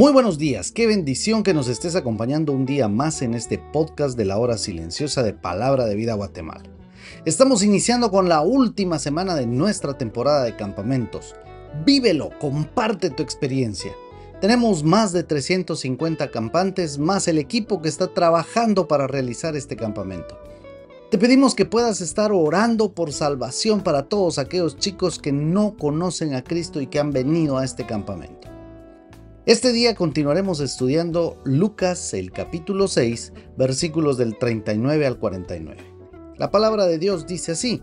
Muy buenos días, qué bendición que nos estés acompañando un día más en este podcast de la hora silenciosa de Palabra de Vida Guatemala. Estamos iniciando con la última semana de nuestra temporada de campamentos. Vívelo, comparte tu experiencia. Tenemos más de 350 campantes más el equipo que está trabajando para realizar este campamento. Te pedimos que puedas estar orando por salvación para todos aquellos chicos que no conocen a Cristo y que han venido a este campamento. Este día continuaremos estudiando Lucas el capítulo 6 versículos del 39 al 49. La palabra de Dios dice así,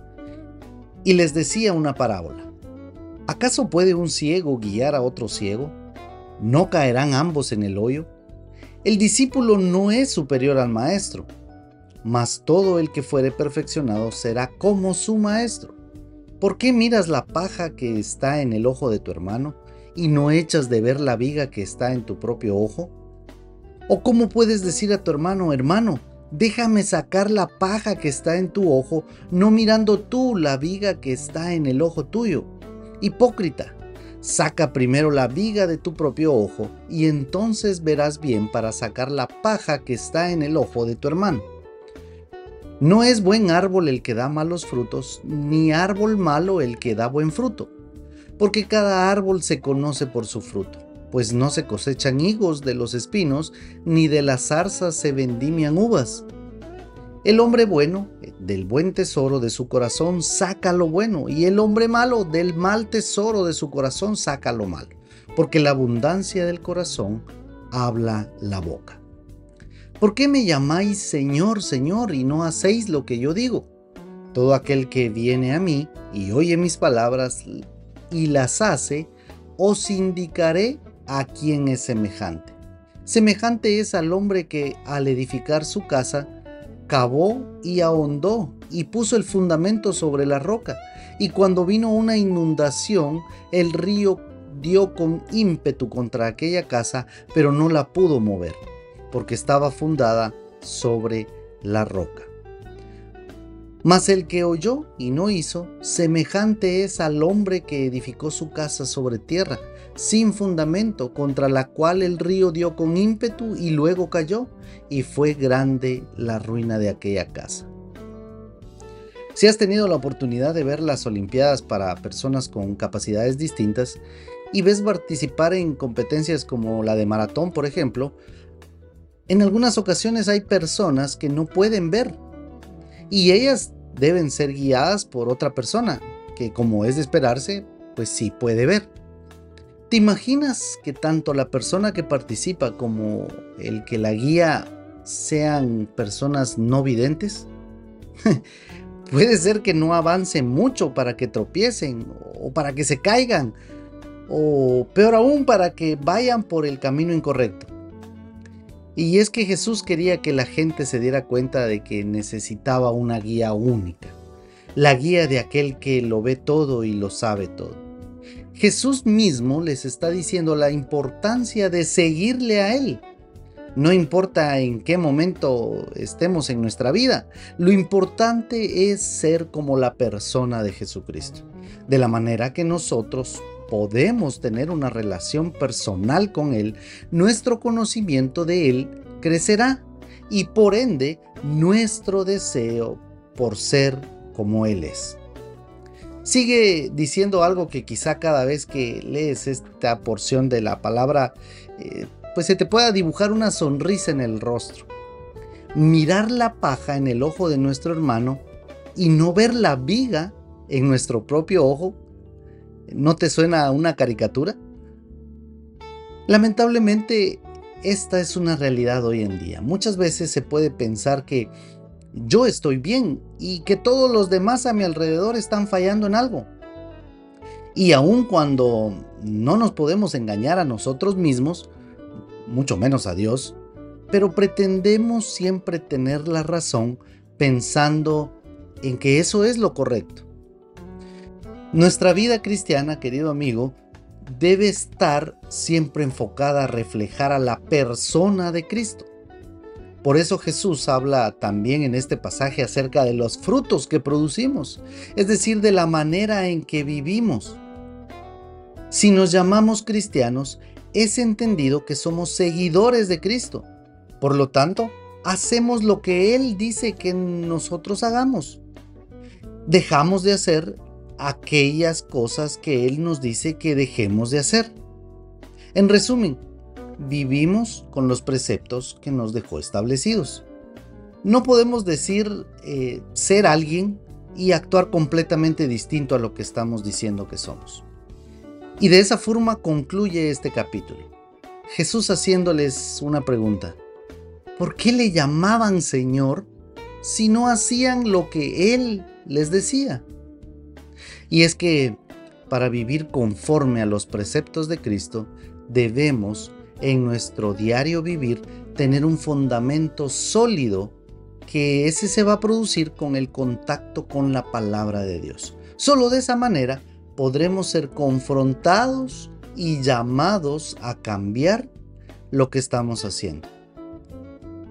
y les decía una parábola. ¿Acaso puede un ciego guiar a otro ciego? ¿No caerán ambos en el hoyo? El discípulo no es superior al maestro, mas todo el que fuere perfeccionado será como su maestro. ¿Por qué miras la paja que está en el ojo de tu hermano? Y no echas de ver la viga que está en tu propio ojo? ¿O cómo puedes decir a tu hermano, hermano, déjame sacar la paja que está en tu ojo, no mirando tú la viga que está en el ojo tuyo? Hipócrita, saca primero la viga de tu propio ojo y entonces verás bien para sacar la paja que está en el ojo de tu hermano. No es buen árbol el que da malos frutos, ni árbol malo el que da buen fruto porque cada árbol se conoce por su fruto, pues no se cosechan higos de los espinos, ni de las zarzas se vendimian uvas. El hombre bueno, del buen tesoro de su corazón, saca lo bueno, y el hombre malo, del mal tesoro de su corazón, saca lo malo, porque la abundancia del corazón habla la boca. ¿Por qué me llamáis Señor, Señor, y no hacéis lo que yo digo? Todo aquel que viene a mí y oye mis palabras y las hace, os indicaré a quién es semejante. Semejante es al hombre que al edificar su casa, cavó y ahondó y puso el fundamento sobre la roca. Y cuando vino una inundación, el río dio con ímpetu contra aquella casa, pero no la pudo mover, porque estaba fundada sobre la roca. Mas el que oyó y no hizo, semejante es al hombre que edificó su casa sobre tierra, sin fundamento, contra la cual el río dio con ímpetu y luego cayó, y fue grande la ruina de aquella casa. Si has tenido la oportunidad de ver las Olimpiadas para personas con capacidades distintas y ves participar en competencias como la de maratón, por ejemplo, en algunas ocasiones hay personas que no pueden ver y ellas deben ser guiadas por otra persona, que como es de esperarse, pues sí puede ver. ¿Te imaginas que tanto la persona que participa como el que la guía sean personas no videntes? puede ser que no avancen mucho para que tropiecen o para que se caigan o peor aún para que vayan por el camino incorrecto. Y es que Jesús quería que la gente se diera cuenta de que necesitaba una guía única, la guía de aquel que lo ve todo y lo sabe todo. Jesús mismo les está diciendo la importancia de seguirle a Él. No importa en qué momento estemos en nuestra vida, lo importante es ser como la persona de Jesucristo, de la manera que nosotros podemos tener una relación personal con Él, nuestro conocimiento de Él crecerá y por ende nuestro deseo por ser como Él es. Sigue diciendo algo que quizá cada vez que lees esta porción de la palabra, eh, pues se te pueda dibujar una sonrisa en el rostro. Mirar la paja en el ojo de nuestro hermano y no ver la viga en nuestro propio ojo ¿No te suena a una caricatura? Lamentablemente, esta es una realidad hoy en día. Muchas veces se puede pensar que yo estoy bien y que todos los demás a mi alrededor están fallando en algo. Y aun cuando no nos podemos engañar a nosotros mismos, mucho menos a Dios, pero pretendemos siempre tener la razón pensando en que eso es lo correcto. Nuestra vida cristiana, querido amigo, debe estar siempre enfocada a reflejar a la persona de Cristo. Por eso Jesús habla también en este pasaje acerca de los frutos que producimos, es decir, de la manera en que vivimos. Si nos llamamos cristianos, es entendido que somos seguidores de Cristo. Por lo tanto, hacemos lo que Él dice que nosotros hagamos. Dejamos de hacer aquellas cosas que Él nos dice que dejemos de hacer. En resumen, vivimos con los preceptos que nos dejó establecidos. No podemos decir eh, ser alguien y actuar completamente distinto a lo que estamos diciendo que somos. Y de esa forma concluye este capítulo. Jesús haciéndoles una pregunta. ¿Por qué le llamaban Señor si no hacían lo que Él les decía? Y es que para vivir conforme a los preceptos de Cristo, debemos en nuestro diario vivir tener un fundamento sólido que ese se va a producir con el contacto con la palabra de Dios. Solo de esa manera podremos ser confrontados y llamados a cambiar lo que estamos haciendo.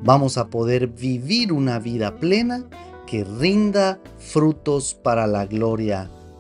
Vamos a poder vivir una vida plena que rinda frutos para la gloria